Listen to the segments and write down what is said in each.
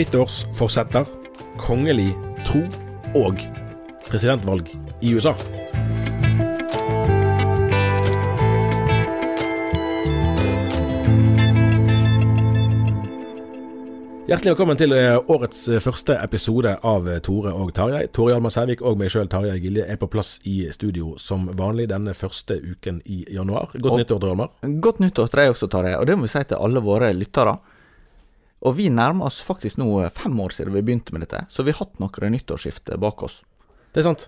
Nyttårsforsetter, kongelig tro og presidentvalg i USA. Hjertelig velkommen til eh, årets eh, første episode av eh, Tore og Tarjei. Tore Hjalmar Sævik og meg sjøl, Tarjei Gilje, er på plass i studio som vanlig denne første uken i januar. Godt nyttår, Tore Hjalmar. Godt nyttår til deg også, Tarjei. Og det må vi si til alle våre lyttere. Og vi nærmer oss faktisk nå fem år siden vi begynte med dette, så vi har hatt noen nyttårsskift bak oss. Det er sant.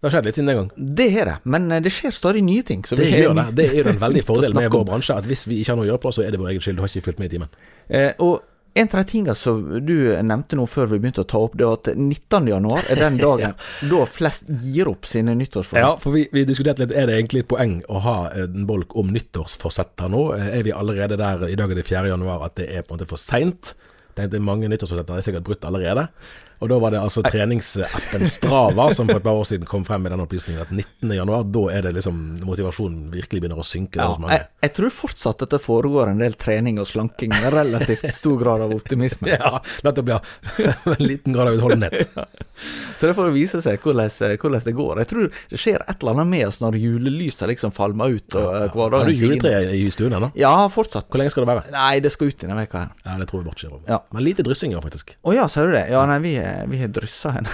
Det har skjedd litt siden den gang. Det har det, men eh, det skjer stadig nye ting. Så Det gjør det. Det er jo en veldig fordel med vår bransje, at hvis vi ikke har noe å gjøre på, så er det vår egen skyld. Du har ikke fulgt med i timen. Eh, og en av de tingene som du nevnte nå før vi begynte å ta opp, det var at 19. januar er den dagen da flest gir opp sine nyttårsforsett. Ja, for vi, vi diskuterte litt, er det egentlig et poeng å ha en bolk om nyttårsforsetter nå? Er vi allerede der, i dag er det 4. januar, at det er på en måte for seint? Mange nyttårsforsetter er sikkert brutt allerede. Og da var det altså treningsappen Strava som for et par år siden kom frem med den opplysningen at 19. januar, da er det liksom motivasjonen virkelig begynner å synke. Ja, jeg, jeg tror fortsatt at det foregår en del trening og slanking med relativt stor grad av optimisme. Ja, nettopp, ja. en liten grad av utholdenhet. Så det får vise seg hvordan, hvordan det går. Jeg tror det skjer et eller annet med oss når julelyset liksom falmer ut. og ja, ja. Har du juletre i stuen ennå? Ja, fortsatt. Hvor lenge skal det være? Nei, det skal ut i denne veka her. Ja, det tror jeg bortskjer. Ja. Men lite dryssing, ja, faktisk. Å ja, sier du det? Ja, nei, vi, er- vi har dryssa henne.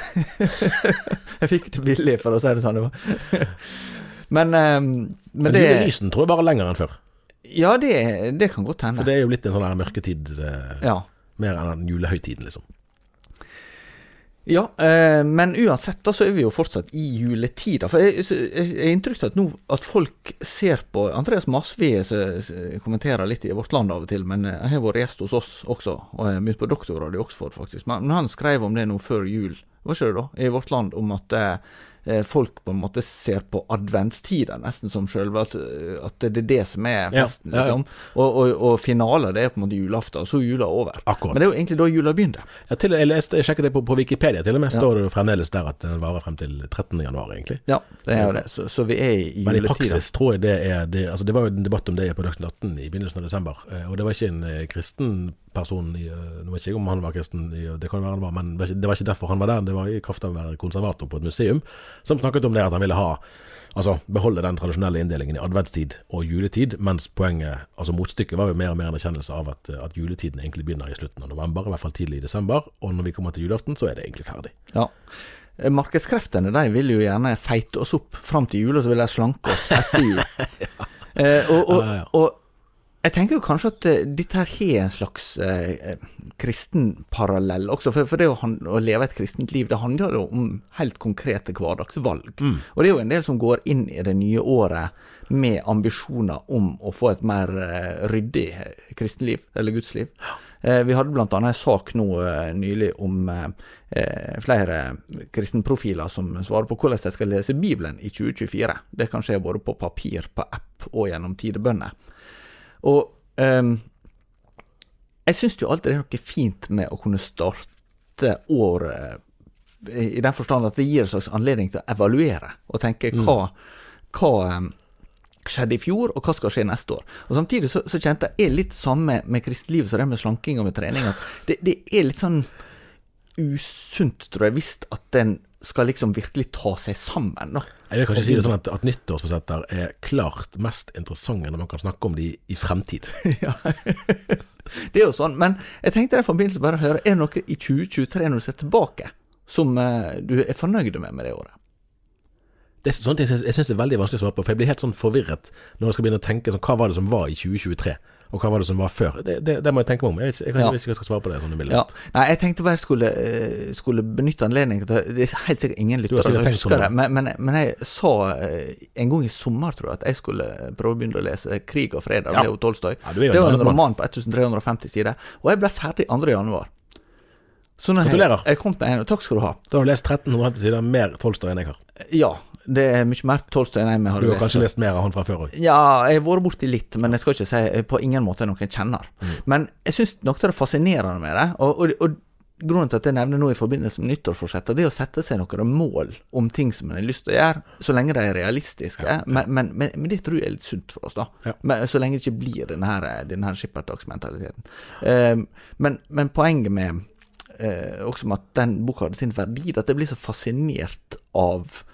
jeg fikk det billig, for å si det sånn. Det var. Men, men Men det Lysen tror jeg er lenger enn før. Ja, det, det kan godt hende. For det er jo litt en sånn mørketid. Eh, Ja. Mer enn den julehøytiden, liksom. Ja, eh, men uansett da, så er vi jo fortsatt i juletida. For jeg har inntrykk av at nå at folk ser på Andreas Masvi som som kommenterer litt i Vårt Land av og til, men eh, han har vært gjest hos oss også, og har begynt på doktorgrad i Oxford, faktisk. Men, han skrev om det nå før jul, var ikke det da, i Vårt Land, om at eh, eh, folk på en måte ser på adventstida nesten som sjølve at, at det er det som er festen, ja, ja. liksom. Og, og, og finale, det er på en måte julaften, og så er jula over. Akkurat. Men det er jo egentlig da jula begynner. Ja, til, jeg, leste, jeg sjekket det på, på Wikipedia, til og med står det jo fremdeles der at den varer frem til 13. januar, egentlig. Ja, det er jo det. Så, så vi er i Men i praksis tror jeg det er det, altså det var jo en debatt om det på Dagsnytt 18 i begynnelsen av desember. eh, Og det var ikke en eh, kristen person i, eh, Nå vet ikke jeg om han var kristen, i, det kan jo være han var, men det var ikke- det var ikke derfor han var der. Det var i kraft av å være konservator på et museum, som snakket om det at han ville ha Altså beholde den tradisjonelle inndelingen i adventstid og juletid, mens poenget, altså motstykket, var jo mer og mer en erkjennelse av at, at juletiden egentlig begynner i slutten av november, i hvert fall tidlig i desember, og når vi kommer til julaften, så er det egentlig ferdig. Ja. Eh, Markedskreftene de vil jo gjerne feite oss opp fram til jul, og så vil de slanke oss etter jul. eh, og, og, Ja, ja, ja. og jeg tenker jo kanskje at eh, dette her har en slags eh, eh, kristen parallell også. For, for det å, å leve et kristent liv, det handler jo om helt konkrete hverdagsvalg. Mm. Og det er jo en del som går inn i det nye året med ambisjoner om å få et mer eh, ryddig eh, kristenliv, eller gudsliv. Eh, vi hadde annet en sak nå nylig om flere kristenprofiler som svarer på hvordan de skal lese Bibelen i 2024. Det kan skje både på papir, på app og gjennom tidebønner. Og um, jeg syns jo alltid det er noe fint med å kunne starte året i den forstand at det gir en slags anledning til å evaluere og tenke hva, hva ehm, skjedde i fjor, og hva skal skje neste år. Og Samtidig så, så kjente jeg litt samme med kristelivet som det med slanking og med trening. Det, det er litt sånn usunt, tror jeg, hvis at den skal liksom virkelig ta seg sammen, da. Jeg vil kanskje si det sånn at, at nyttårsforsetter er klart mest interessante når man kan snakke om de i fremtid. Ja. det er jo sånn. Men jeg tenkte i den forbindelse bare å høre, er det noe i 2023 når du ser tilbake, som eh, du er fornøyd med med det året? Det er sånt jeg syns, jeg syns er veldig vanskelig å svare på, for jeg blir helt sånn forvirret når jeg skal begynne å tenke sånn, hva var det som var i 2023, og hva var det som var før. Det, det, det må jeg tenke meg om. Jeg, jeg, jeg hva jeg skal svare på det sånn. Ja. Nei, jeg tenkte bare jeg skulle, eh, skulle benytte anledningen til Det er helt sikkert ingen lyttere som husker sånn, det, men, men, men jeg sa eh, en gang i sommer, tror jeg, at jeg skulle prøve å begynne å lese 'Krig og fred' av Ja. Leo Tolstoy. Ja, det var en roman på 1350 sider, og jeg ble ferdig 2. januar. Så når jeg, Gratulerer. jeg kom med en, takk skal du ha. Da har du lest 1350 sider mer Tolstoy enn jeg har. Ja, det er mye mer Tolstoy enn jeg Du hadde har kanskje lest mer av han fra før òg. Ja, jeg har vært borti litt, men jeg skal ikke si på ingen måte noen kjenner. Mm. Men jeg syns nok det er fascinerende med det, og, og, og grunnen til at jeg nevner nå i forbindelse med nyttårsforsettet, det er å sette seg noen mål om ting som en har lyst til å gjøre, så lenge de er realistiske. Men, men, men, men det tror jeg er litt sunt for oss, da. Ja. Men, så lenge det ikke blir denne, her, denne skippertaksmentaliteten. Eh, men, men poenget med eh, også med at den boka hadde sin verdi, at jeg blir så fascinert av eh,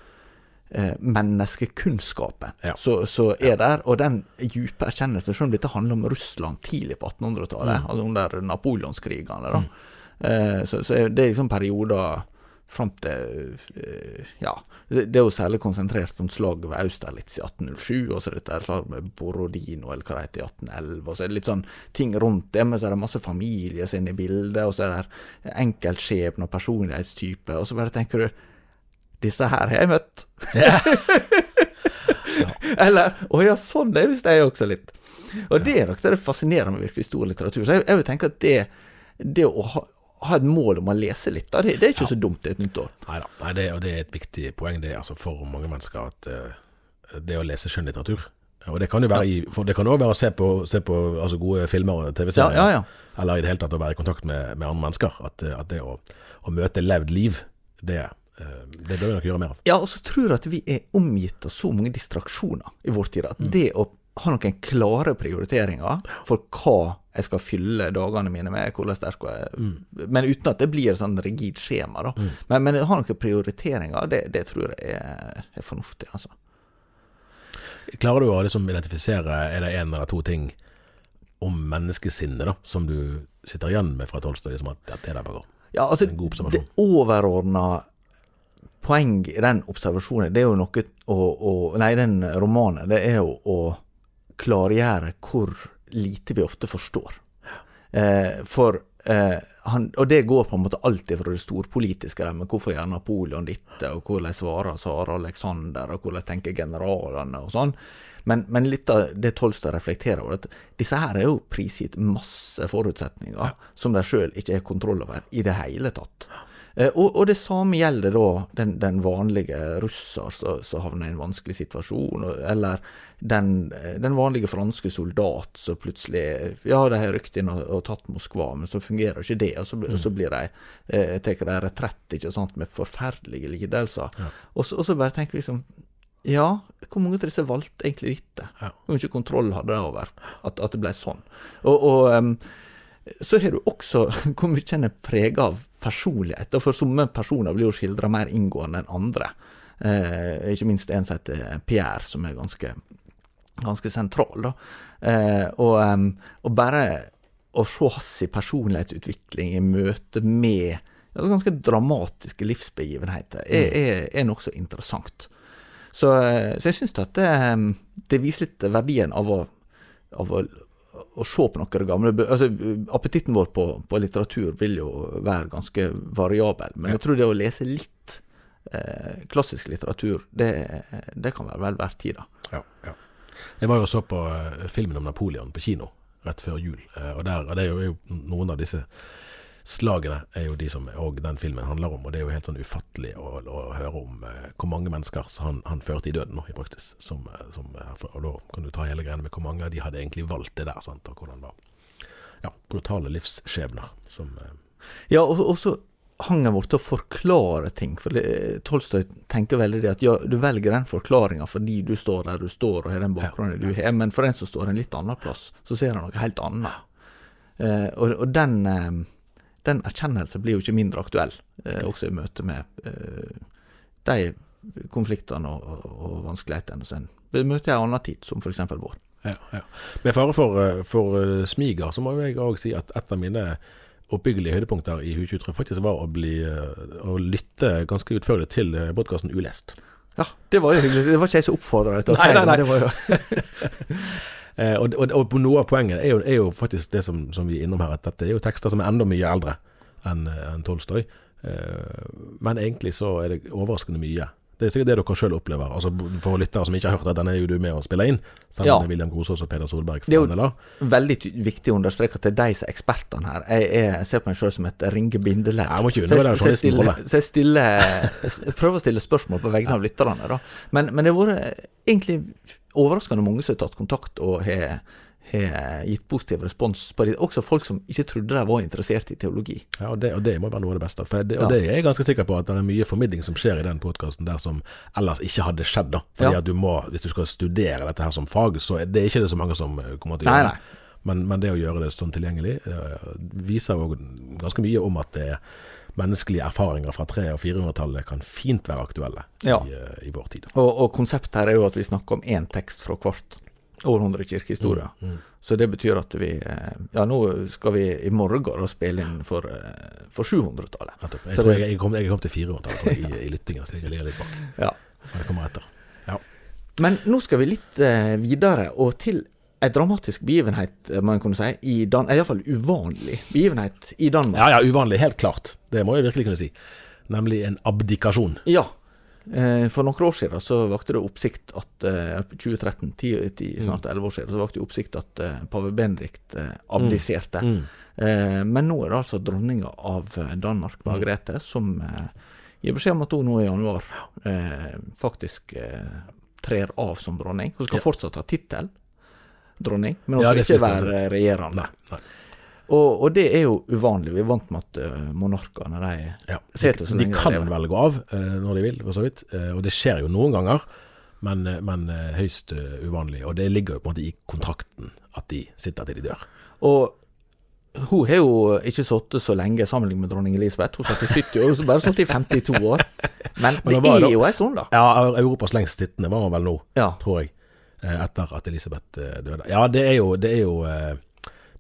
menneskekunnskapen Ja. så, så er der, og den dype erkjennelsen, selv om dette handler om Russland tidlig på 1800-tallet, Mm. altså under napoleonskrigene, da, eh, så, så er liksom perioder fram til eh, Ja, det det er jo særlig konsentrert om slaget ved Austerlitz i 1807, og så dette slaget med Borodino, eller hva det heter, i 1811, og så er det litt sånn ting rundt det, men så er det masse familier som er inne i bildet, og så er det enkeltskjebne og personlighetstype, og så bare tenker du disse her har jeg møtt. Eller Å ja, sånn det visst jeg også litt. Og det er nok det fascinerer med virkelig stor litteratur. Så jeg, jeg vil tenke at det, det å ha, ha et mål om å lese litt, da, det, det er ikke så dumt et nytt år. Nei da. Nei, det, og det er et viktig poeng det er altså for mange mennesker at uh, det å lese skjønnlitteratur Og det kan jo være i, for det kan også være å se på, se på altså gode filmer og TV-serier, Ja, ja, ja. eller i det hele tatt å være i kontakt med, med andre mennesker. At, eh, at det å, å møte levd liv, det, eh, det bør vi nok gjøre mer av. Ja, og så tror jeg at vi er omgitt av så mange distraksjoner i vår tid at det å ha noen klare prioriteringer for hva jeg skal fylle dagene mine med, hvordan sterk jeg er Men uten at det blir et sånn rigid skjema, da. Men, men å ha noen prioriteringer, det, det tror jeg er, er fornuftig, altså. Klarer du å liksom identifisere Er det en eller to ting om menneskesinnet da, som du sitter igjen med fra Tolstad, Liksom at, at det der bare går? Ja, altså, det overordna poeng i den observasjonen, det er jo noe å, å Nei, den romanen, det er jo å klargjøre hvor lite vi ofte forstår. Eh, for eh, han, Og det går på en måte alltid fra det storpolitiske, men hvorfor gjør Napoleon dette, og hvordan svarer Sara Alexander, og hvordan tenker generalene, og sånn. Men, men litt av det Tolstad reflekterer over, at disse her er jo prisgitt masse forutsetninger som de sjøl ikke har kontroll over i det hele tatt. Eh, og, og det samme gjelder da den, den vanlige russer som havner i en vanskelig situasjon, eller den, eh, den vanlige franske soldat som plutselig Ja, de har rykt inn og, og tatt Moskva, men så fungerer ikke det, og så, blir- så blir de eh, tar de retrett, ikke sant, med forferdelige lidelser. Og, så, og så bare tenker liksom ja, hvor mange av disse valgte egentlig dette? Ja. Hvor mye kontroll hadde de over at, at det ble sånn? Og, og um, så har du også hvor mye en er prega av personlighet. Og for somme personer blir jo skildra mer inngående enn andre. Eh, ikke minst en som heter Pierre, som er ganske, ganske sentral. Eh, og, og bare å se hans personlighetsutvikling i møte med altså ganske dramatiske livsbegivenheter, er, er, er nokså interessant. Så, eh, så jeg syns at det, det viser litt verdien av å, av å å se på noe gamle bø- altså, Appetitten vår på, på litteratur vil jo være ganske variabel, men jeg tror det å lese litt eh, klassisk litteratur, det, det kan være vel verdt tida. Ja, ja. Jeg var jo og så på eh, filmen om Napoleon på kino rett før jul. eh, og, der, og det er jo noen av disse slagene er jo de som òg den filmen handler om. Og det er jo helt sånn ufattelig å, å høre om eh, hvor mange mennesker han, han førte i døden nå, i praksis. Som, eh, som, eh, og da kan du ta hele greiene med hvor mange de hadde egentlig valgt det der, sant, og hvordan det var. Ja, brutale livsskjebner som eh, Ja, og, og så hang han borte og forklare ting. For Tolstoy tenker veldig det at ja, du velger den forklaringa fordi du står der du står og har den bakgrunnen du har, men for en som står en litt annen plass, så ser han noe helt annet. Eh, og, og den, eh, den erkjennelsen blir jo ikke mindre aktuell, eh, også i møte med eh, de konfliktene og, og, og vanskelighetene som en møter i en annen tid, som f.eks. vår. Ja, ja. Med fare for, eh, for eh, smiger, så må jeg òg si at et av mine oppbyggelige høydepunkter i 2023 faktisk var å, bli, eh, å lytte ganske utførlig til podkasten Ulest. Ja, det var jo hyggelig. Det var ikke jeg som oppfordra deg til å si Nei, nei, nei. det. det var jo Eh, og, og, og noe av poenget er jo, er jo faktisk det som, som vi er innom her, at dette er jo tekster som er enda mye eldre enn en Tolstoy. Eh, men egentlig så er det overraskende mye. Det er sikkert det dere sjøl opplever. Altså For lyttere som ikke har hørt det, den er jo du med å spille inn. Sammen Ja. med William Grosås og Peder Solberg. Det er jo- fra veldig viktig å understreke at det er de som er ekspertene her. Jeg, er, jeg ser på meg sjøl som et ringebindeledd. Ja, jeg må ikke Så jeg- undervurdere så rolle. Så jeg stiller, prøver å stille spørsmål på vegne av lytterne. Da. Men, men det har vært egentlig overraskende mange som har tatt kontakt og har har gitt positiv respons på det. Også folk som ikke trodde de var interessert i teologi. Ja, og det, og det må være noe av det beste. Det, og Ja. det er jeg ganske sikker på at det er mye formidling som skjer i den podkasten der som ellers ikke hadde skjedd. da Fordi Ja. at du må, Hvis du skal studere dette her som fag, så er det ikke det så mange som eh, kommer til å gjøre nei. det. Men, men det å gjøre det sånn tilgjengelig eh, viser jo ganske mye om at det menneskelige erfaringer fra 300- og 400-tallet kan fint være aktuelle Ja. i, eh, i vår tid. Og, og konseptet her er jo at vi snakker om én tekst fra hvert århundre kirkehistorie. kirkehistoria. Mm, Så det betyr at vi eh, Ja, nå skal vi i morgen spille inn for, eh, for 700-tallet. Nettopp. Jeg tror jeg, jeg, kom, jeg kom til 400-tallet i, i lyttingen, så jeg ligger litt bak. Ja. Men det kommer etter. Ja. Men nå skal vi litt videre, og til ei dramatisk begivenhet, eh, man kunne si, i Dan iallfall uvanlig begivenhet i Danmark. ja, ja, uvanlig. Helt klart. Det må jeg virkelig kunne si. Nemlig en abdikasjon. Ja. Eh, For noen år siden så vakte det oppsikt at eh, 2013, 10, 10, snart 11 år siden, så vakte det oppsikt at eh, pave Benedikt eh, abdiserte. Mm. Mm. Men nå er det altså dronninga av eh, Danmark, Margrethe, som eh, gir beskjed om at hun nå i januar eh, faktisk eh, trer av som dronning. Hun skal fortsatt ha tittel dronning, men hun Ja, skal ikke være regjerende. Nei, nei. Og, og det er jo uvanlig. Vi er vant med at eh, monarkene de Ja. sitter så De, de kan vel gå av eh, når de vil, for så vidt. Eh, og det skjer jo noen ganger, men, men høyst uvanlig. Og det ligger jo på en måte i kontrakten at de sitter til de dør. Og hun har jo ikke sittet så lenge sammenlignet med dronning Elisabeth. Hun satt i 70 år, har bare satt i 52 år. Men Men det det er jo en stund, da. Ja, Europas lengst sittende var hun vel nå, Ja. tror jeg. Eh, Etter at Elisabeth eh, døde. Ja, det er jo, det er jo eh,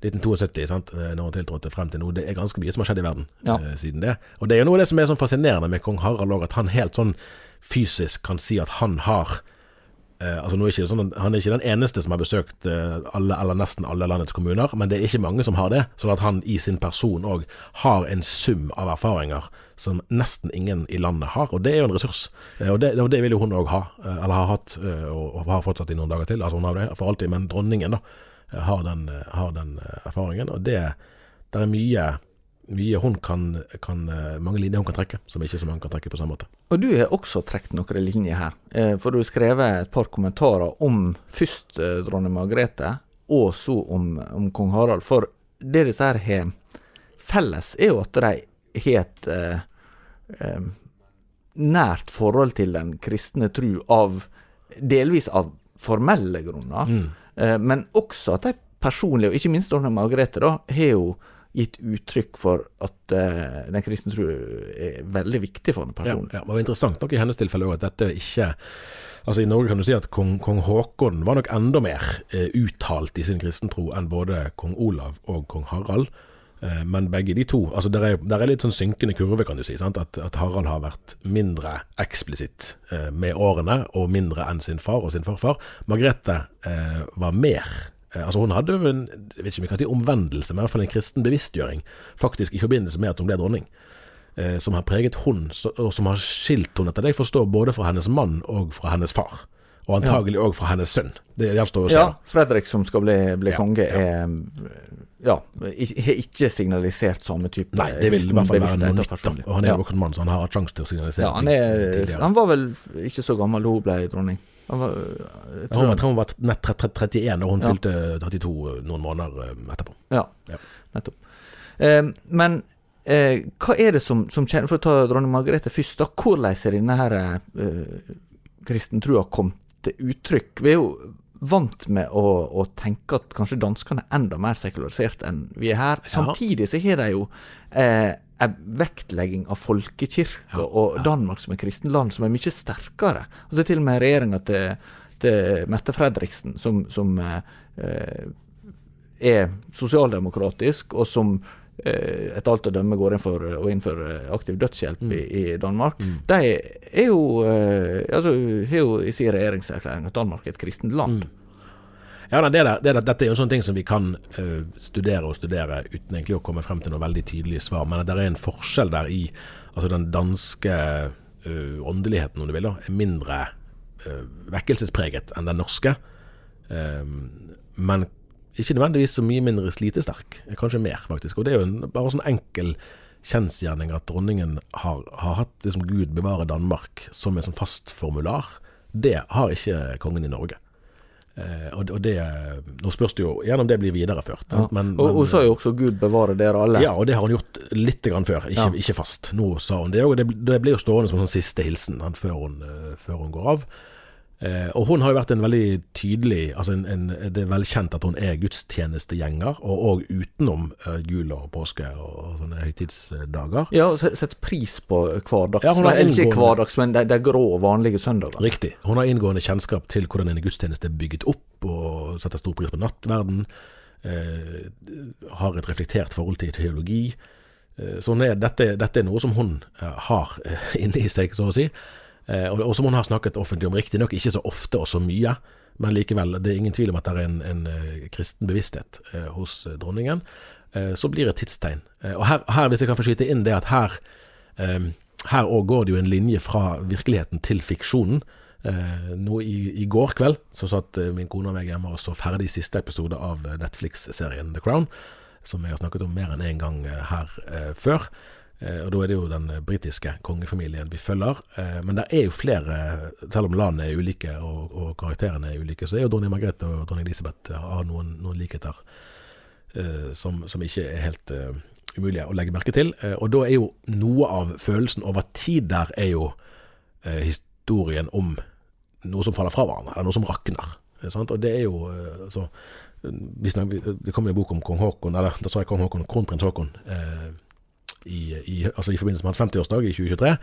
1972, sant? eh, når hun tiltrådte frem til nå. Det er ganske mye som har skjedd i verden Ja. uh, siden det. Og det er jo noe av det som er sånn fascinerende med kong Harald òg, at han helt sånn fysisk kan si at han har eh, altså er ikke sånn, Han er ikke den eneste som har besøkt eh, alle, eller nesten alle landets kommuner, men det er ikke mange som har det. Sånn at han i sin person òg har en sum av erfaringer som nesten ingen i landet har. Og det er jo en ressurs. Eh, og, det, og det vil jo hun òg ha, eh, eller har hatt, eh, og, og har fortsatt i noen dager til. Altså hun har det for alltid, men dronningen da har den, har den erfaringen. Og det, det er mye mye hun kan, kan eh, mange linjer hun kan trekke, som ikke så mange kan trekke på samme måte. Og du har også trukket noen linjer her. Eh, For du har skrevet et par kommentarer om først eh, dronning Margrethe, og så om, om kong Harald. For det disse her har felles, er jo at de har et eh, nært forhold til den kristne tru av delvis av formelle grunner, eh, men også at de personlige, og ikke minst dronning Margrethe, da, har jo gitt uttrykk for at uh, den kristne tro er veldig viktig for henne Ja, personlig. ja, og interessant nok i hennes tilfelle òg at dette ikke Altså I Norge kan du si at kong, kong Haakon var nok enda mer uh, uttalt i sin kristentro enn både kong Olav og kong Harald. Eh, men begge de to altså der er, der er litt sånn synkende kurve, kan du si. At, at Harald har vært mindre eksplisitt med årene, og mindre enn sin far og sin farfar. Margrethe var mer Altså Hun hadde jo en jeg vet ikke om jeg kan si omvendelse, men i hvert fall en kristen bevisstgjøring, faktisk i forbindelse med at hun ble dronning eh, som har preget hun, og som har skilt hun etter det jeg forstår, både fra hennes mann og fra hennes far. Og antagelig òg fra hennes sønn. Det gjenstår å se. Ja, Fredrik som skal bli, bli Ja, konge, ja. er ja, har ikke signalisert samme type Nei, det vil i hvert fall være noe nytt. Og han er ja. voksen mann, så han har hatt sjanse til å signalisere ja, han, er, han var vel ikke så gammel da hun ble dronning. Var, jeg Ja, tror var, han- hun var nett 30 og hun Ja. fylte 32 noen måneder eh, etterpå. Ja, Ja. nettopp. Eh, men eh, hva er det som, som kjenner For å ta dronning Margrethe først, da. Hvordan er denne her eh, kristentrua kommet til uttrykk? Vi er jo vant med å, å tenke at kanskje danskene er enda mer sekularisert enn vi er her. Samtidig så har de jo eh, vektlegging av folkekirka og Danmark som et kristent land som er mye sterkere. Altså til og med regjeringa til, til Mette Fredriksen, som, som eh er sosialdemokratisk, og som eh, etter alt å dømme går inn for å innføre aktiv dødshjelp mm. i, i, Danmark. Mm. De er jo, eh, altså, har jo i sin regjeringserklæring at Danmark er et kristent land. Mm. Ja, det der, det der, Dette er jo en sånn ting som vi kan uh, studere og studere uten egentlig å komme frem til noe veldig tydelig svar. Men det er en forskjell der i altså den danske uh, åndeligheten, om du vil, da, er mindre uh, vekkelsespreget enn den norske. men ikke nødvendigvis så mye mindre slitesterk, kanskje mer, faktisk. Og det er jo en, bare sånn enkel kjensgjerning at dronningen har, har hatt som Gud bevare Danmark som en sånn fast formular. Det har ikke kongen i Norge. Eh, og, det Nå spørs det jo gjennom det blir videreført. Ja. Men, og hun sa jo også 'Gud bevare dere alle'. Ja, og det har hun gjort litt grann før, ikke, ja. ikke fast. Nå sa hun det òg. Det, det blir jo stående som en sånn siste hilsen før hun, uh, før hun går av. Eh, og hun har jo vært en veldig tydelig altså en, en, Det er velkjent at hun er gudstjenestegjenger, og òg utenom uh, jul og påske og, sånne høytidsdager. Ja, og sett pris på hverdags... Ja, inngående, ikke hverdags, men de, de grå, vanlige søndager. Riktig. Hun har inngående kjennskap til hvordan en gudstjeneste er bygget opp, og setter stor pris på nattverden. Eh, har et reflektert forhold til teologi. Eh, så er, dette, dette, er noe som hun eh, har eh, inni seg, så å si. Eh, og, og som hun har snakket offentlig om, riktignok ikke så ofte og så mye, men likevel, det er ingen tvil om at det er en, en uh, kristen bevissthet uh, hos dronningen. så blir det et tidstegn. og her, her, hvis jeg kan få skyte inn det at her her òg går det jo en linje fra virkeligheten til fiksjonen. nå i, i, går kveld så satt min kone og meg hjemme og så ferdig siste episode av Netflix-serien The Crown, som jeg har snakket om mer enn én en gang her før. Eh, og Da er det jo den eh, britiske kongefamilien vi følger. Eh, men det er jo flere, selv om landene er ulike og, og karakterene er ulike, så er jo dronning Margrethe og dronning Elisabeth har noen, noen likheter som, som, ikke er helt umulige å legge merke til. og da er jo noe av følelsen over tid der er jo historien om noe som faller fra hverandre, eller noe som rakner. Sant? Og det er jo uh, så, Det kommer jo en bok om kong Haakon, eller da sa jeg kong Haakon, kronprins Haakon. Uh, i, i, altså i forbindelse med hans 50-årsdag i 2023.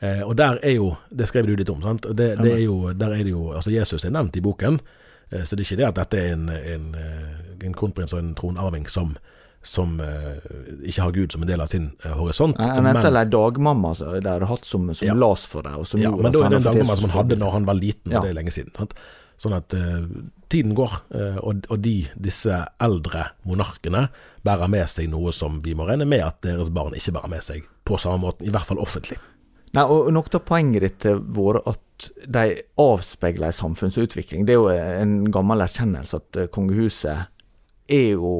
Eh, og der er jo Det skrev du litt om. sant? Det, det er jo, der er det jo, altså Jesus er nevnt i boken, eh, så det er ikke det at dette er en, en, eh, en kronprins og en tronarving som som eh, ikke har Gud som en del av sin eh, horisont. Han nevnte ei dagmamma som de hadde hatt som, som ja. las for deg. ja, men da er det en dagmamma som han hadde når han var liten, og det er lenge siden. Sant? Sånn at eh, tiden går, eh, og, og de, disse eldre monarkene bærer med seg noe som vi må regne med at deres barn ikke bærer med seg på samme måte, i hvert fall offentlig. Nei, og Noe av poenget ditt har vært at de avspeiler en samfunnsutvikling. Det er jo en gammel erkjennelse at eh, kongehuset er jo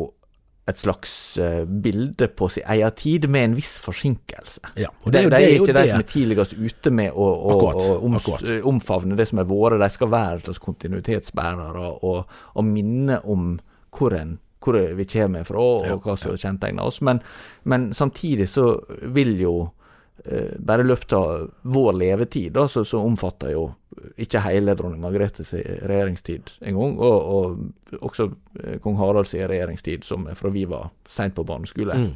et slags uh, bilde på sin egen tid, med en viss forsinkelse. Ja, og det, de, de er ikke de som er tidligst ute med å, å, akkurat, å oms, omfavne det som er våre, De skal være et slags kontinuitetsbærere og, og, minne om hvor, en, hvor vi kommer fra, og ja, hva som kjennetegner oss. Men, men, samtidig så vil jo uh, bare i løpet av vår levetid, da, så, så omfatter jo ikke hele dronning Margrethes regjeringstid engang, og, og også eh, kong Haralds regjeringstid, som er fra vi var seint på barneskole. Mm.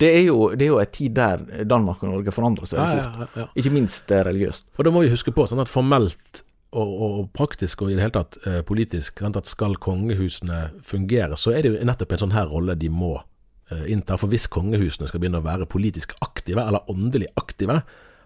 Det er, jo, det er jo en tid der Danmark og Norge forandrer seg ja, ja, ja, ikke minst eh, religiøst. Og Da må vi huske på sånn at formelt og, og, praktisk og i det hele tatt eh, politisk, sant, at skal kongehusene fungere, så er det jo nettopp en sånn her rolle de må eh, innta. For hvis kongehusene skal begynne å være politisk aktive, eller åndelig aktive,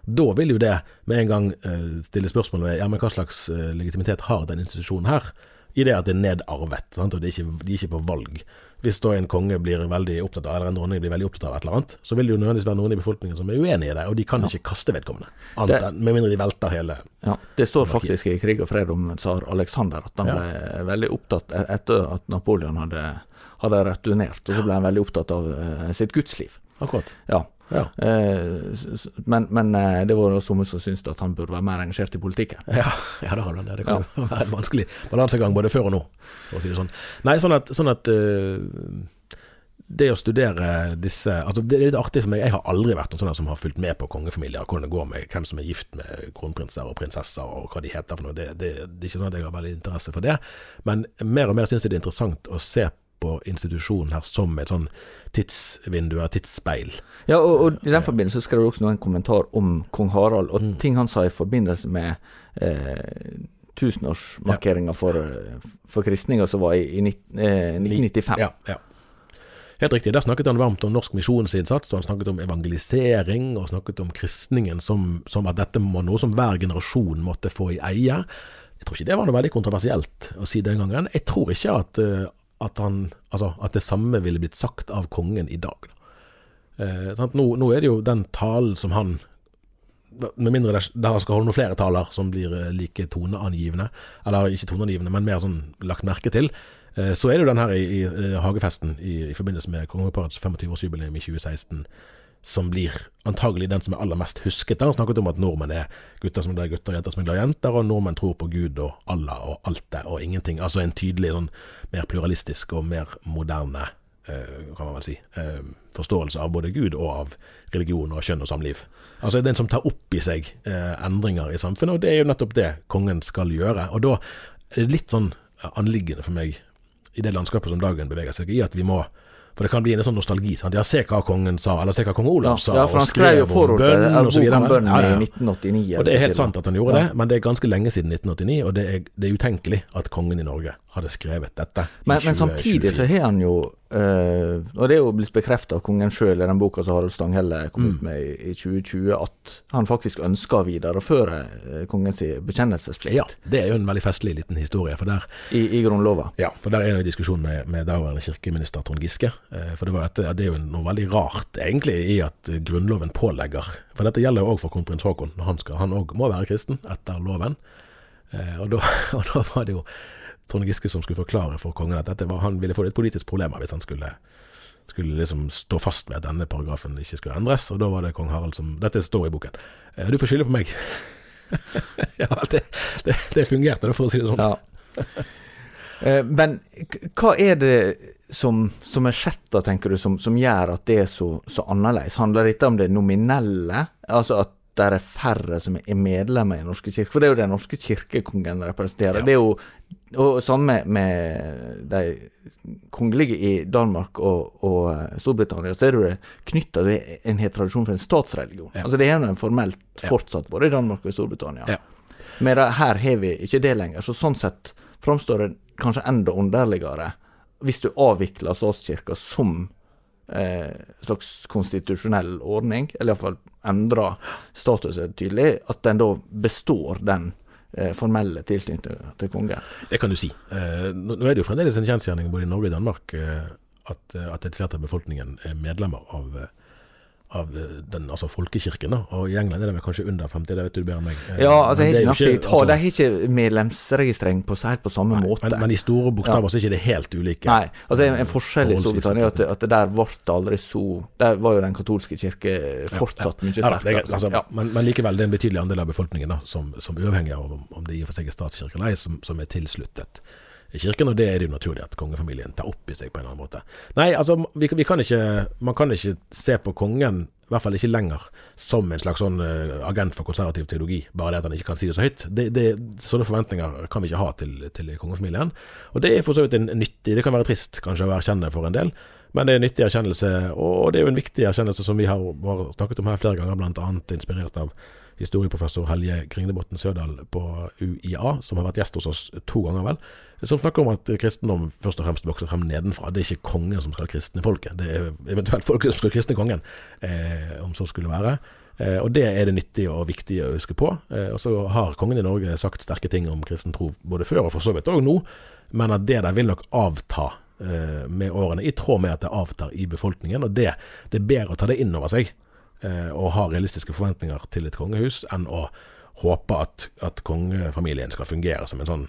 da vil jo det med en gang uh, stille spørsmål ved ja, men hva slags uh, legitimitet har den institusjonen her, i det at det er nedarvet, sant? og de er ikke, de er ikke på valg. Hvis da en konge blir veldig opptatt av, eller en dronning blir veldig opptatt av et eller annet, så vil det jo nødvendigvis være noen i befolkningen som er uenig i det, og de kan ja. ikke kaste vedkommende. Det, med mindre de velter hele ja, Det står faktisk i Krig og fred om tsar Alexander at han ja. ble veldig opptatt e-, etter at Napoleon hadde, hadde returnert, og så ble han veldig opptatt av uh, sitt gudsliv. Akkurat. Ja, ja. Eh, men, men, eh, det var somme som syntes at han burde være mer engasjert i politikken. Ja, ja det har han. Det kan ja. være en vanskelig balansegang både før og nå, for å si det sånn. Nei, sånn at, sånn at uh, det å studere disse altså Det er litt artig for meg. Jeg har aldri vært noen sånn som har fulgt med på kongefamilier, hvordan det går med hvem som er gift med kronprinser og prinsesser, og hva de heter for noe. Det, det, det er ikke sånn at jeg har veldig interesse for det. Men mer og mer syns jeg det er interessant å se på institusjonen her som et sånn tidsvindu, eller tidsspeil. Ja, og, og i den forbindelse skrev du også en kommentar om kong Harald, og Mm. ting han sa i forbindelse med eh, tusenårsmarkeringa for, eh, for kristninga som var i, i eh, 1995. Ja, ja. Helt riktig. Der snakket han varmt om norsk misjonsinnsats, og han snakket om evangelisering, og snakket om kristningen som, som at dette var noe som hver generasjon måtte få i eie. Jeg tror ikke det var noe veldig kontroversielt å si den gangen. Jeg tror ikke at, eh, at, han, altså, at det samme ville blitt sagt av kongen i dag. Eh? Nå, nå er det jo den talen som han med mindre det, skal holde noen flere taler som blir eh, like toneangivende, eller ikke toneangivende, men mer sånn lagt merke til, eh, så er det jo den her i, i i hagefesten i, i forbindelse med kongeparets 25-årsjubileum i 2016 som blir antagelig den som er aller mest husket. Han snakket om at nordmenn er gutter som er glad i gutter, og jenter som er glad i jenter, og nordmenn tror på Gud og Allah og alt det og ingenting. Altså en tydelig sånn mer pluralistisk og mer moderne, eh, kan man vel si, eh, forståelse av både Gud og av religion og kjønn og samliv. Altså den som tar opp i seg eh, endringer i samfunnet, og det er jo nettopp det kongen skal gjøre. Og da er det litt sånn anliggende for meg i det landskapet som dagen beveger seg i, at vi må for det kan bli en sånn nostalgi. sant? Ja, se hva kongen sa, eller se hva kong Olav sa. Ja, for han skrev jo forord til bønn, en og så bok videre. om bønn i 1989. Og det er helt sant at han gjorde Ja. det, men det er ganske lenge siden 1989, og det er, det er utenkelig at kongen i Norge hadde skrevet dette. i 20, men samtidig 20. så har han jo eh, Og det er jo blitt bekrefta av kongen sjøl i den boka som Harald Stanghelle kom Mm. ut med i, i 2020, at han faktisk ønska å videreføre eh, kongens bekjennelsesplikt Ja, det er jo en veldig festlig liten historie. For der, i, i Grunnlova. ja, for der er det en diskusjon med, med daværende kirkeminister Trond Giske. Uh, For det, var dette, det er jo noe veldig rart egentlig i at Grunnloven pålegger For dette gjelder jo òg for kronprins Haakon. Han òg må være kristen etter loven. Og da var det jo Trond Giske som skulle forklare for kongen at dette var, han ville få litt politisk problemer hvis han skulle skulle liksom stå fast ved at denne paragrafen ikke skulle endres, og da var det kong Harald som Dette står i boken. Eh, Du får skylde på meg. ja, det, det, det fungerte, da, for å si det sånn. Ja. Eh, men hva er det som, som er skjedd, da, tenker du, som, som gjør at det er så, så annerledes? Handler dette om det nominelle? Altså at det er færre som er medlemmer i Den norske kirke? For det er jo Den norske kirkekongen representerer. Ja. Det er jo og samme med de kongelige i Danmark og, og eh, Storbritannia, så er det knytta til en helt tradisjon for en statsreligion. Ja. Altså Det er jo en formelt fortsatt både i Danmark og i Storbritannia. Ja. Men her har vi ikke det lenger, så sånn sett framstår det kanskje enda underligere hvis du avvikler statskirka som slags konstitusjonell ordning, eller iallfall endrer statuset tydelig, at den da består den eh, formelle tilknytninga til kongen. Det kan du si. Eh, nå er det jo fremdeles en kjensgjerning både i Norge og Danmark eh, at, eh, at et flertall av befolkningen er medlemmer av, eh, av eh, den, altså folkekirken. Da. Og i England er det vel kanskje under 50, det vet du bedre enn meg. Eh, Ja, altså jeg har ikke nøyaktig tall, altså- de har ikke medlemsregistrering på helt på samme Nei, måte. Men, men i store bokstaver Ja. så er ikke det helt ulike. Nei, altså en, en forskjell i Storbritannia er at, at der ble det aldri så Der var jo den katolske kirke fortsatt mye Ja, mye er, sterkere. altså, ja. men, men likevel, det er en betydelig andel av befolkningen da, som, som uavhengig av om, om det i og for seg er statskirke eller ei, som, som er tilsluttet kirken, og det er det jo naturlig at kongefamilien tar opp i seg på en eller annen måte. Nei, altså, vi, vi kan ikke, man kan ikke se på kongen, i hvert fall ikke lenger, som en slags sånn eh, agent for konservativ teologi, bare det at han ikke kan si det så høyt. Det, det, sånne forventninger kan vi ikke ha til, til kongefamilien. Og det er for så vidt en nyttig, det kan være trist kanskje å erkjenne for en del, men det er en nyttig erkjennelse, og det er jo en viktig erkjennelse som vi har, har snakket om her flere ganger, bl.a. inspirert av historieprofessor Helje Kringlebotn Sødal på UiA, som har vært gjest hos oss to ganger, vel. Som snakker om at kristendom først og fremst vokser frem nedenfra. Det er ikke kongen som skal kristne folket, det er eventuelt folket som skal kristne kongen, eh, om så skulle være. Eh, og det er det nyttig og viktig å huske på. Eh, og så har kongen i Norge sagt sterke ting om kristen tro både før og for så vidt òg nå, men at det der vil nok avta eh, med årene, i tråd med at det avtar i befolkningen. Og det, det er bedre å ta det inn over seg og ha realistiske forventninger til et kongehus, enn å håpe at, at kongefamilien skal fungere som en sånn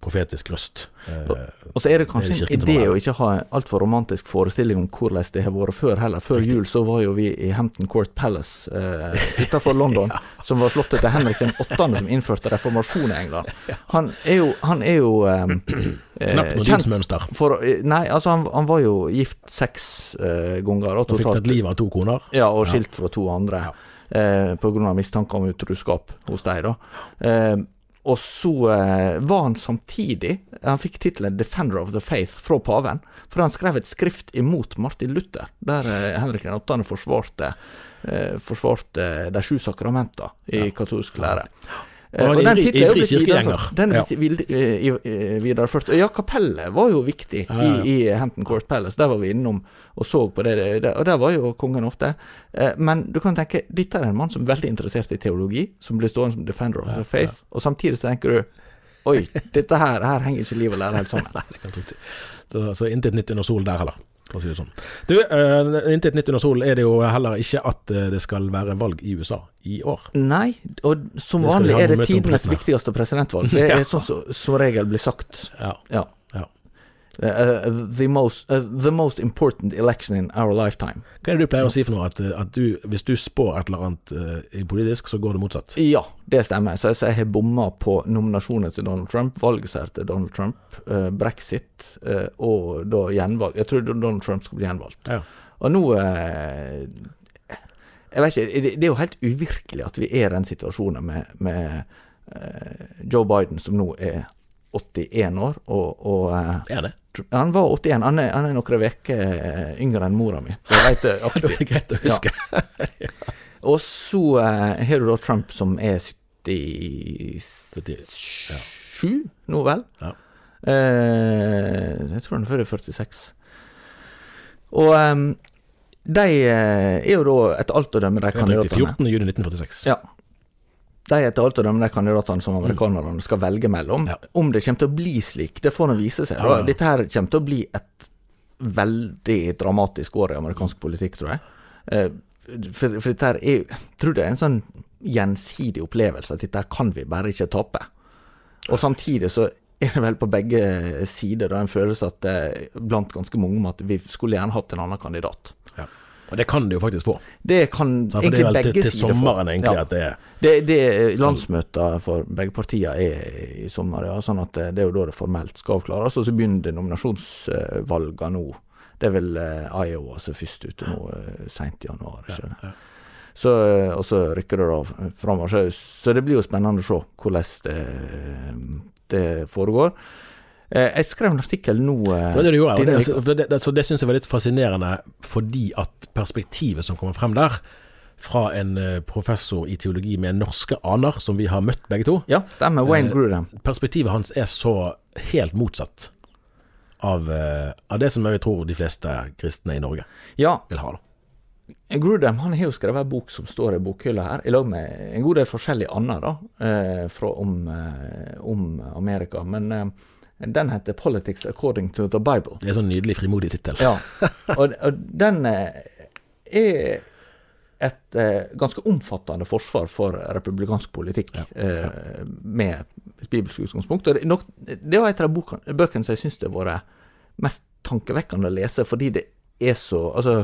profetisk røst. Eh, Og så er det kanskje det en idé å ikke ha en altfor romantisk forestilling om hvordan det har vært før heller. Før jul så var jo vi i Hampton Court Palace eh, utenfor London, som var slottet til Henrik den 8., som innførte reformasjon i England. Han er jo, han er jo eh, eh, Knapt noe for Nei, altså han, han var jo gift seks eh, ganger. Og Og fikk tatt livet av to koner. ja, og skilt fra to andre. Ja. Eh, av mistanke om utruskap hos dem, da. Eh, og så eh, var han samtidig Han fikk tittelen 'Defender of the Faith' fra paven, for han skrev et skrift imot Martin Luther, der eh, Henrik 8. forsvarte eh, forsvarte de sju sakramenter i katolsk lære. Eh, Og den tittelen er jo blitt videreført. Den er Ja. blitt eh, i- videreført. Ja, kapellet var jo viktig Ja, ja, ja. i, i Hampton Court Palace. Der var vi innom og så på det, og der var jo kongen ofte. Eh, Men du kan tenke, dette er en mann som er veldig interessert i teologi, som blir stående som defender of the faith, og samtidig så tenker du Oi, dette her, her henger ikke liv og lære helt sammen. Nei, det kan. Så, så intet nytt under solen der heller, for å si det sånn. Du, eh, intet nytt under solen er det jo heller ikke at eh, det skal være valg i USA i år. Nei, og som vanlig er det tidenes viktigste presidentvalg. Det Ja. er sånn som som regel blir sagt. Ja. Ja. Eh, the, most, uh, the most important election in our lifetime. Hva er det du pleier å si for noe? At, at du, hvis du spår et eller annet uh, politisk, så går det motsatt? Ja, det stemmer. Så, så jeg har bomma på nominasjonen til Donald Trump, valgseier til Donald Trump, brexit og da gjenvalg. Jeg tror Donald Trump skal bli gjenvalgt. Ja. Og nå Jeg vet ikke, det, det er jo helt uvirkelig at vi er i den situasjonen med, med Joe Biden, som nå er 81 år, og, og eh, Er det? Han var 81. Han er, han er noen uker yngre enn mora mi, så jeg vet det Det er greit å huske. Og så eh, har du da Trump som er 77 nå, vel? Ja. Eh, jeg tror han er før 46. Og um, de eh, er jo da etter alt å dømme de kandidatene 14. juni 1946. Ja. De er etter alt å dømme de kandidatene som amerikanerne skal velge mellom. Ja. Om det kommer til å bli slik, det får nå vise seg. Ja, ja. Dette her kommer til å bli et veldig dramatisk år i amerikansk politikk, tror jeg. Eh, For, for dette her er Jeg tror det er en sånn gjensidig opplevelse at dette her kan vi bare ikke tape. Og samtidig så er det vel på begge sider da en følelse at eh, blant ganske mange om at vi skulle gjerne hatt en annen kandidat. Ja. Og det kan de jo faktisk få. Det kan Så for det egentlig er vel begge til, til sider få. sommeren egentlig Ja. at det er Det, det Landsmøter for begge partier er i sommer, ja. Sånn at det, det er jo da det formelt skal avklares. Og så begynner det nominasjonsvalgene nå. Det er vel eh, Iowa som er først ute nå, eh, seint i januar. Ikke? ja. Så, eh, og så rykker det da framover. Så, så det blir jo spennende å se hvordan det, det foregår. Eh, Jeg skrev en artikkel nå eh, Det det Det, det, det, så det syns jeg var litt fascinerende, fordi at perspektivet som kommer frem der, fra en eh, professor i teologi med norske aner, som vi har møtt begge to, Ja, stemmer. Wayne Eh, Grudem. perspektivet hans er så helt motsatt av, eh, av det som jeg tror de fleste kristne i Norge Ja, vil ha. da. Grudem han har jo skrevet en bok som står i bokhylla her, i lag med en god del forskjellige andre da, fra, om, om Amerika. Men den heter 'Politics According to the Bible'. Det er en sånn nydelig frimodig tittel. Ja, og, og den er et eh, ganske omfattende forsvar for republikansk politikk eh, med et bibelsk utgangspunkt. Og det, nok, det var et av de bøkene som jeg syns det har vært mest tankevekkende å lese, fordi det er så Altså,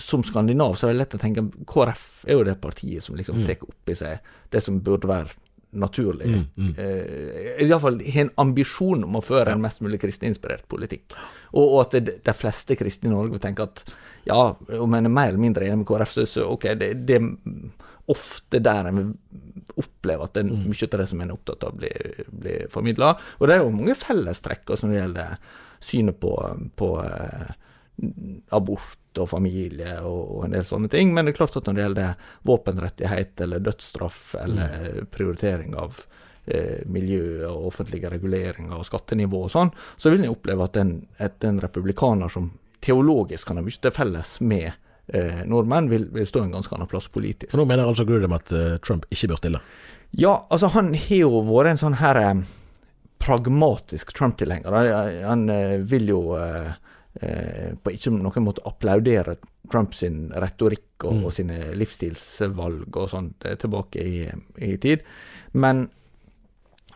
som skandinav så er det lett å tenke KrF er jo det partiet som liksom tar opp i seg det som burde være naturlig. Eh, Iallfall har en ambisjon om å føre en mest mulig kristeninspirert politikk. Og, og at det, de fleste kristne i Norge vil tenke at ja, om en er mer eller mindre enig med KrF, så, ok, det, det er ofte der en oppleve at er mye av det som en er opptatt av, blir, blir formidla. Og det er jo mange fellestrekk som når det gjelder synet på, på eh, abort og familie og, en del sånne ting. Men det er klart at når det gjelder våpenrettighet eller dødsstraff eller prioritering av eh, miljø og offentlige reguleringer og skattenivå og sånn, så vil en oppleve at en, at en republikaner som teologisk kan ha mye til felles med eh, nordmenn, vil, vil stå en ganske annen plass politisk. For nå mener altså Grudem at uh, Trump ikke bør stille. Ja, altså han har jo vært en sånn her eh, pragmatisk Trump-tilhenger. Han, han eh, vil jo eh, på ikke noen måte applaudere Trump sin retorikk og, og sine livsstilsvalg og sånt eh, tilbake i, i tid. Men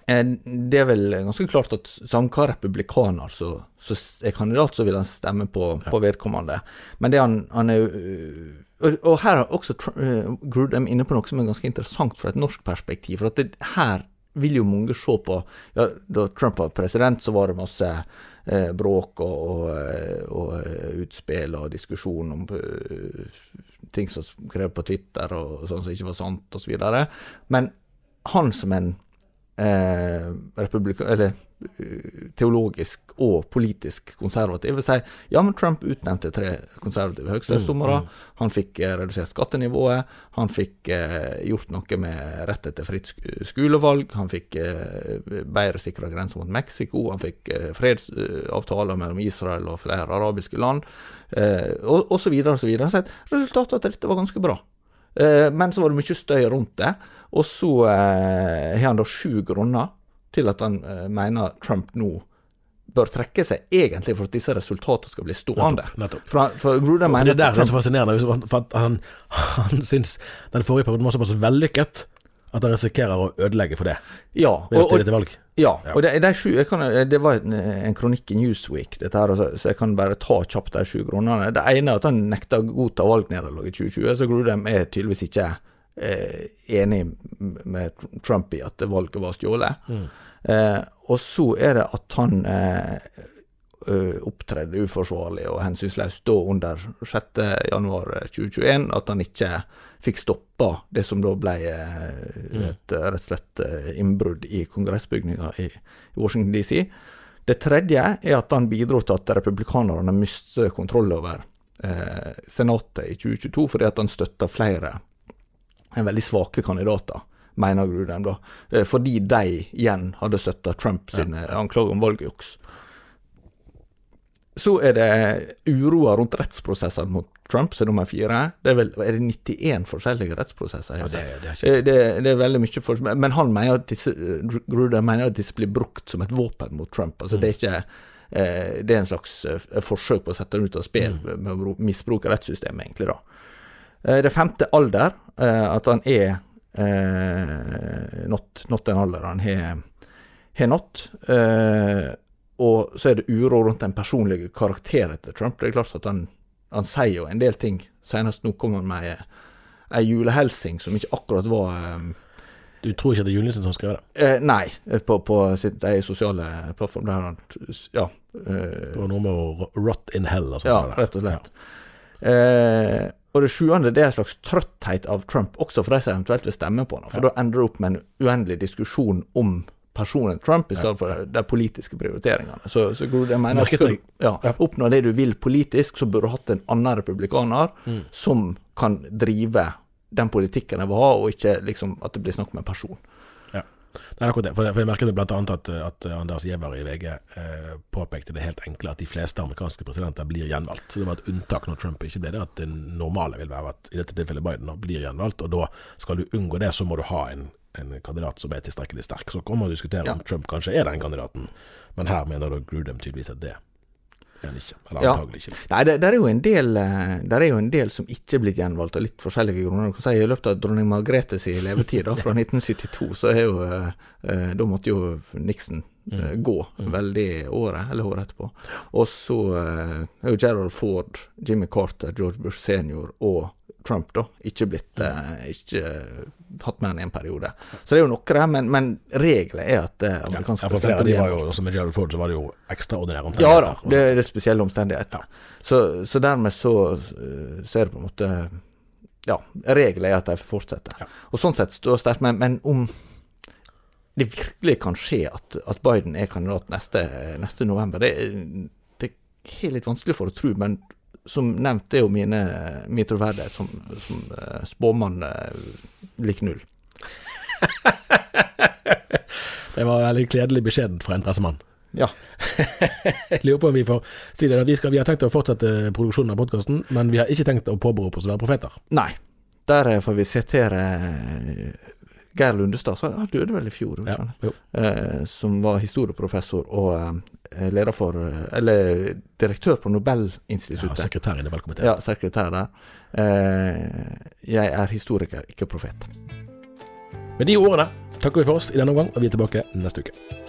Eh, Det er vel ganske klart at samme hva republikaner så, så er kandidat, så vil han stemme på, på vedkommende. Men det han, han er og, og her er også Trump, Grudem inne på noe som er ganske interessant fra et norsk perspektiv. For at det, her vil jo mange se på ja, Da Trump var president, så var det masse eh, bråk og, og, eh, og eh, utspill og diskusjon om uh, ting som skrev på Twitter og sånn som ikke var sant, osv. Men han som en eh, eller eh, teologisk og politisk konservativ si ja, men Trump utnevnte tre konservative høyesterettsdommere. Han fikk eh, redusert skattenivået. Han fikk eh, gjort noe med retten til fritt sk- skolevalg. Han fikk eh, bedre sikra grenser mot Mexico. Han fikk eh, fredsavtaler mellom Israel og flere arabiske land, eh, og, videre. Så resultatet av dette var ganske bra. Eh, men så var det mye støy rundt det. Og så eh, har han da sju grunner til at han eh, mener Trump nå bør trekke seg, egentlig for at disse resultatene skal bli stående. Nettopp, nettopp. For, for det er der det er så fascinerende, for at han, han syns den forrige perioden var såpass vellykket at han risikerer å ødelegge for det ja, ved å stille til valg. ja, Ja. og det, de sju, kan, det var en, en kronikk i Newsweek, dette her, så, så jeg kan bare ta kjapt de sju grunnene. Det ene er at han nekter å godta valgnederlaget i 2020, så Grudem er tydeligvis ikke eh, enig med Trump i at valget var stjålet. Eh, og så er det at han eh, opptredde uforsvarlig og hensynsløst da under 6.1.2021, at han ikke fikk stoppa det som da ble eh, et eh, rett og slett eh, innbrudd i kongressbygninga i, Washington DC. Det tredje er at han bidro til at republikanerne mistet kontroll over eh, Senatet i 2022, fordi at han støtta flere eh, veldig svake kandidater, mener Grudem, da. Eh, fordi de igjen hadde støtta Trump sine anklager om valgjuks. Så er det uroa rundt rettsprosessene mot Trump, som er nummer fire. Det er vel er det 91 forskjellige rettsprosesser? Ja, det- det er Eh, det, det er veldig mye for, Men han mener at disse, Grudem mener at disse blir brukt som et våpen mot Trump. Altså Det er ikke eh, Det er en slags eh, forsøk på å sette ham ut av spill med å misbruke rettssystemet, egentlig, da. Det femte alder, at han er not, not den alderen han har nådd. Eh, og så er det uro rundt den personlige karakteren til Trump. Det er klart at han, han sier jo en del ting. Senest nå kom han med ei, ei julehelsing som ikke akkurat var um, Du tror ikke at det er julenissen som har skrevet det? eh, Nei, på, på sitt eget sosiale plattform. Der han Ja. eh, Det var noe med å rot in hell. Altså, ja, rett og slett. Eh, og det sjuende det er en slags trøtthet av Trump, også for de som eventuelt vil stemme på ham. For da ender det opp med en uendelig diskusjon om personen Trump, i stedet for de politiske prioriteringene. Så, så jeg mener at skal ja, oppnå det du vil politisk, så burde du hatt en annen republikaner Mm. som kan drive den politikken de vil ha, og ikke liksom at det blir snakk om en person. Ja. Det er akkurat det. For, for jeg merket annet at, at Anders Giæver i VG eh, påpekte det helt enkle at de fleste amerikanske presidenter blir gjenvalgt. Så det var et unntak når Trump ikke ble det. At det normale vil være at i dette tilfellet Biden blir gjenvalgt. Og da skal du unngå det, så må du ha en, en kandidat som er tilstrekkelig sterk. Så kan man diskutere Ja. om Trump kanskje er den kandidaten. Men her mener da Grudem tydeligvis at det er han ikke. Eller Ja. antagelig ikke. Nei, det, det, er jo en del det er jo en del som ikke er blitt gjenvalgt, av litt forskjellige grunner. Kan si I løpet av dronning Margrethe sin levetid, da, fra 1972, så er jo eh, eh, Da måtte jo Nixon Mm. gå veldig året, eller året etterpå. Og så eh, er jo Gerald Ford, Jimmy Carter, George Bush senior og Trump da, ikke blitt eh, Ikke hatt med han i en periode. Så det er jo noe der, men, men regelen er at eh, Ja, amerikanske for flere av de var jo, som Gerald Ford, så var det jo ekstraordinære omstendigheter. Ja da, det, det er spesielle omstendigheter. Så, så dermed så, eh, så er det på en måte Ja, regelen er at de får fortsette. Ja. Og sånn sett står sterkt, men, men om det virkelig kan skje at, at Biden er kandidat neste, neste november, det, det er litt vanskelig for å tro, men som nevnt er jo mine, min troverdighet som, som uh, spåmann uh, lik null. Det var veldig kledelig beskjed fra en pressemann. Ja. Jeg lurer på om vi får si det. Vi, skal, vi har tenkt å fortsette produksjonen av podkasten, men vi har ikke tenkt å påberope oss å være profeter. Nei. Der eh, får vi sitere eh, Geir Lundestad, så han døde vel i fjor, Ja, eh, som var historieprofessor og eh, leder for eh, Eller direktør på Nobelinstituttet. Ja, sekretær i Nobelkomiteen. Ja, sekretær der. Eh, jeg er historiker, ikke profet. Med de ordene takker vi for oss i denne omgang, og vi er tilbake neste uke.